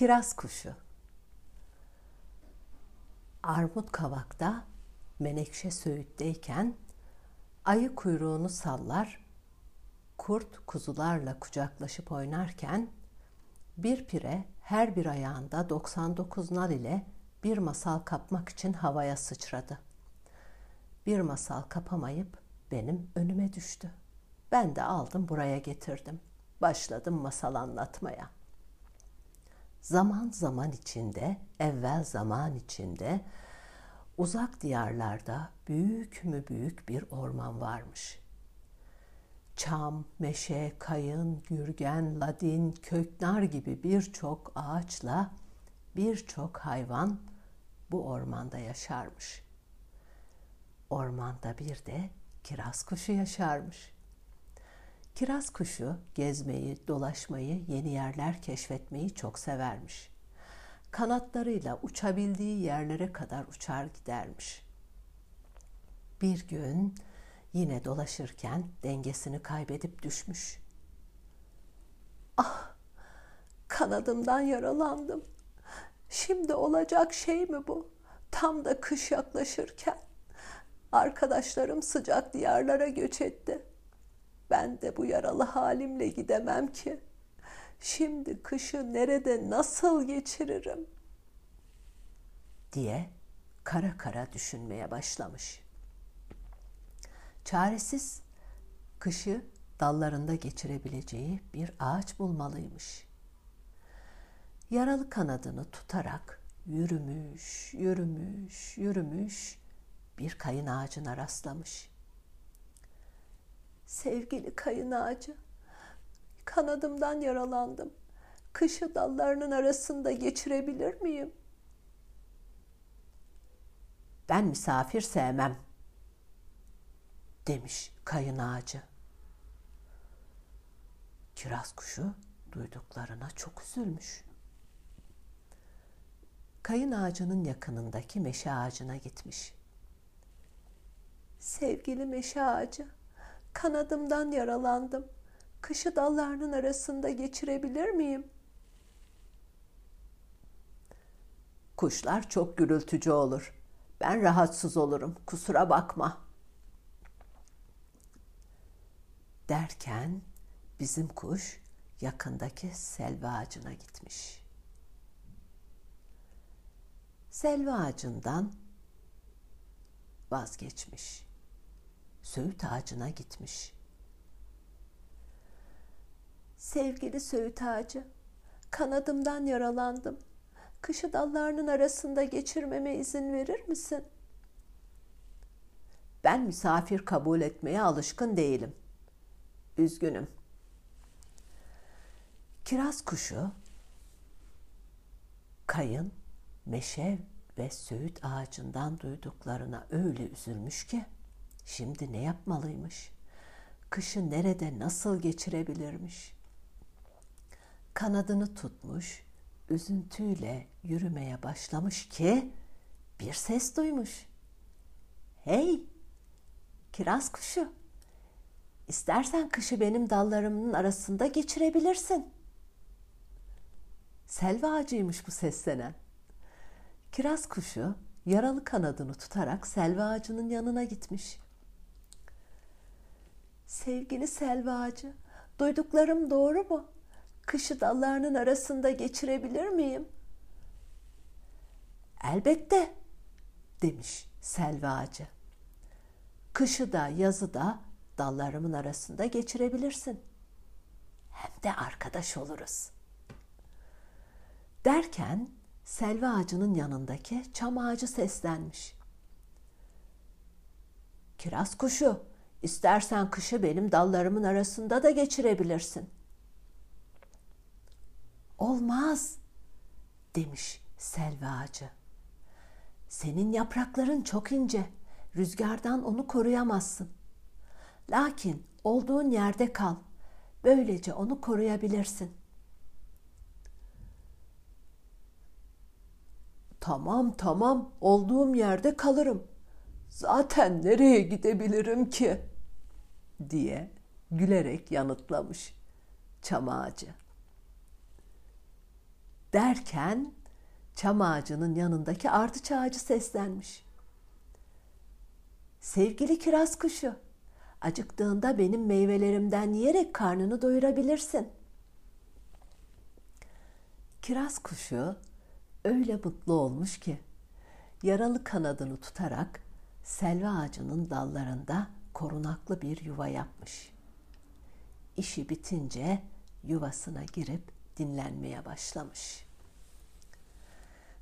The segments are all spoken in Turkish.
Kiraz kuşu. Armut kavakta menekşe söğütteyken ayı kuyruğunu sallar, kurt kuzularla kucaklaşıp oynarken bir pire her bir ayağında 99 nal ile bir masal kapmak için havaya sıçradı. Bir masal kapamayıp benim önüme düştü. Ben de aldım buraya getirdim. Başladım masal anlatmaya.'' Zaman zaman içinde, evvel zaman içinde uzak diyarlarda büyük mü büyük bir orman varmış. Çam, meşe, kayın, gürgen, ladin, köknar gibi birçok ağaçla birçok hayvan bu ormanda yaşarmış. Ormanda bir de kiraz kuşu yaşarmış.'' Kiraz kuşu gezmeyi, dolaşmayı, yeni yerler keşfetmeyi çok severmiş. Kanatlarıyla uçabildiği yerlere kadar uçar gidermiş. Bir gün yine dolaşırken dengesini kaybedip düşmüş. Ah, kanadımdan yaralandım. Şimdi olacak şey mi bu? Tam da kış yaklaşırken. Arkadaşlarım sıcak diyarlara göç etti. Ben de bu yaralı halimle gidemem ki. Şimdi kışı nerede nasıl geçiririm? diye kara kara düşünmeye başlamış. Çaresiz kışı dallarında geçirebileceği bir ağaç bulmalıymış. Yaralı kanadını tutarak yürümüş, yürümüş, yürümüş bir kayın ağacına rastlamış. Sevgili kayın ağacı, kanadımdan yaralandım. Kışı dallarının arasında geçirebilir miyim? Ben misafir sevmem, demiş kayın ağacı. Kiraz kuşu duyduklarına çok üzülmüş. Kayın ağacının yakınındaki meşe ağacına gitmiş. Sevgili meşe ağacı, Kanadımdan yaralandım. Kışı dallarının arasında geçirebilir miyim? Kuşlar çok gürültücü olur. Ben rahatsız olurum. Kusura bakma. Derken bizim kuş yakındaki selva ağacına gitmiş. Selva ağacından vazgeçmiş söğüt ağacına gitmiş. Sevgili söğüt ağacı, kanadımdan yaralandım. Kışı dallarının arasında geçirmeme izin verir misin? Ben misafir kabul etmeye alışkın değilim. Üzgünüm. Kiraz kuşu, kayın, meşe ve söğüt ağacından duyduklarına öyle üzülmüş ki Şimdi ne yapmalıymış? Kışı nerede nasıl geçirebilirmiş? Kanadını tutmuş, üzüntüyle yürümeye başlamış ki bir ses duymuş. Hey, kiraz kuşu, istersen kışı benim dallarımın arasında geçirebilirsin. Selva ağacıymış bu seslenen. Kiraz kuşu yaralı kanadını tutarak selva ağacının yanına gitmiş. Sevgili selva ağacı, duyduklarım doğru mu? Kışı dallarının arasında geçirebilir miyim? Elbette, demiş selva ağacı. Kışı da yazı da dallarımın arasında geçirebilirsin. Hem de arkadaş oluruz. Derken selva ağacının yanındaki çam ağacı seslenmiş. Kiraz kuşu, İstersen kışı benim dallarımın arasında da geçirebilirsin. Olmaz, demiş selva ağacı. Senin yaprakların çok ince, rüzgardan onu koruyamazsın. Lakin olduğun yerde kal, böylece onu koruyabilirsin. Tamam tamam, olduğum yerde kalırım. Zaten nereye gidebilirim ki?'' Diye gülerek yanıtlamış çam ağacı. Derken çam ağacının yanındaki ardıç ağacı seslenmiş. Sevgili kiraz kuşu, acıktığında benim meyvelerimden yiyerek karnını doyurabilirsin. Kiraz kuşu öyle mutlu olmuş ki yaralı kanadını tutarak selva ağacının dallarında korunaklı bir yuva yapmış. İşi bitince yuvasına girip dinlenmeye başlamış.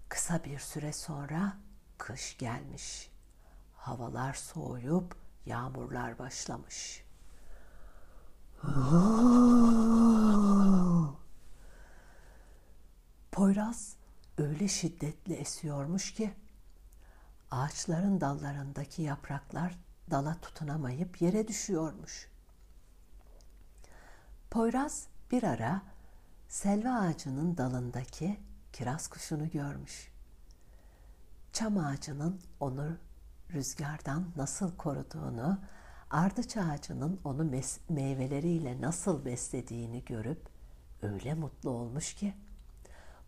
Kısa bir süre sonra kış gelmiş. Havalar soğuyup yağmurlar başlamış. Poyraz öyle şiddetli esiyormuş ki ağaçların dallarındaki yapraklar dala tutunamayıp yere düşüyormuş. Poyraz bir ara selva ağacının dalındaki kiraz kuşunu görmüş. Çam ağacının onu rüzgardan nasıl koruduğunu, ardıç ağacının onu meyveleriyle nasıl beslediğini görüp öyle mutlu olmuş ki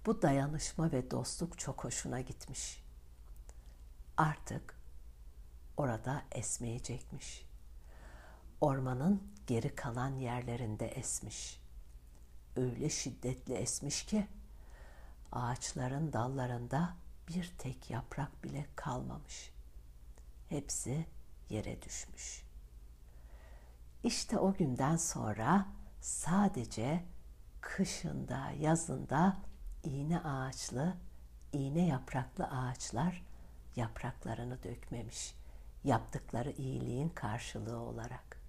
bu dayanışma ve dostluk çok hoşuna gitmiş. Artık orada esmeyecekmiş. Ormanın geri kalan yerlerinde esmiş. Öyle şiddetli esmiş ki ağaçların dallarında bir tek yaprak bile kalmamış. Hepsi yere düşmüş. İşte o günden sonra sadece kışında, yazında iğne ağaçlı, iğne yapraklı ağaçlar yapraklarını dökmemiş. Yaptıkları iyiliğin karşılığı olarak.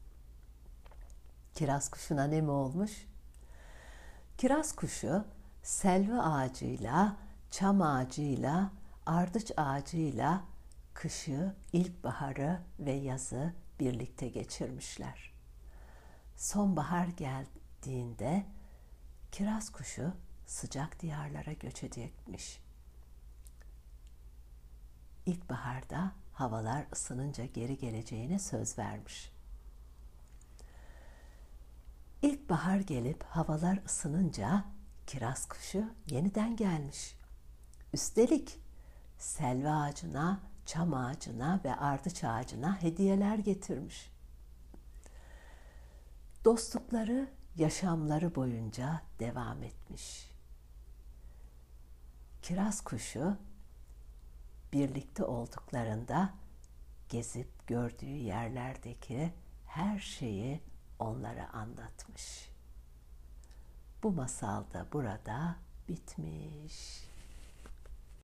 Kiraz kuşuna ne mi olmuş? Kiraz kuşu selvi ağacıyla, çam ağacıyla, ardıç ağacıyla kışı, ilkbaharı ve yazı birlikte geçirmişler. Sonbahar geldiğinde kiraz kuşu sıcak diyarlara göç edecekmiş. İlkbaharda havalar ısınınca geri geleceğine söz vermiş. İlkbahar gelip havalar ısınınca kiraz kuşu yeniden gelmiş. Üstelik selva ağacına, çam ağacına ve ardıç ağacına hediyeler getirmiş. Dostlukları yaşamları boyunca devam etmiş. Kiraz kuşu birlikte olduklarında gezip gördüğü yerlerdeki her şeyi onlara anlatmış. Bu masal da burada bitmiş.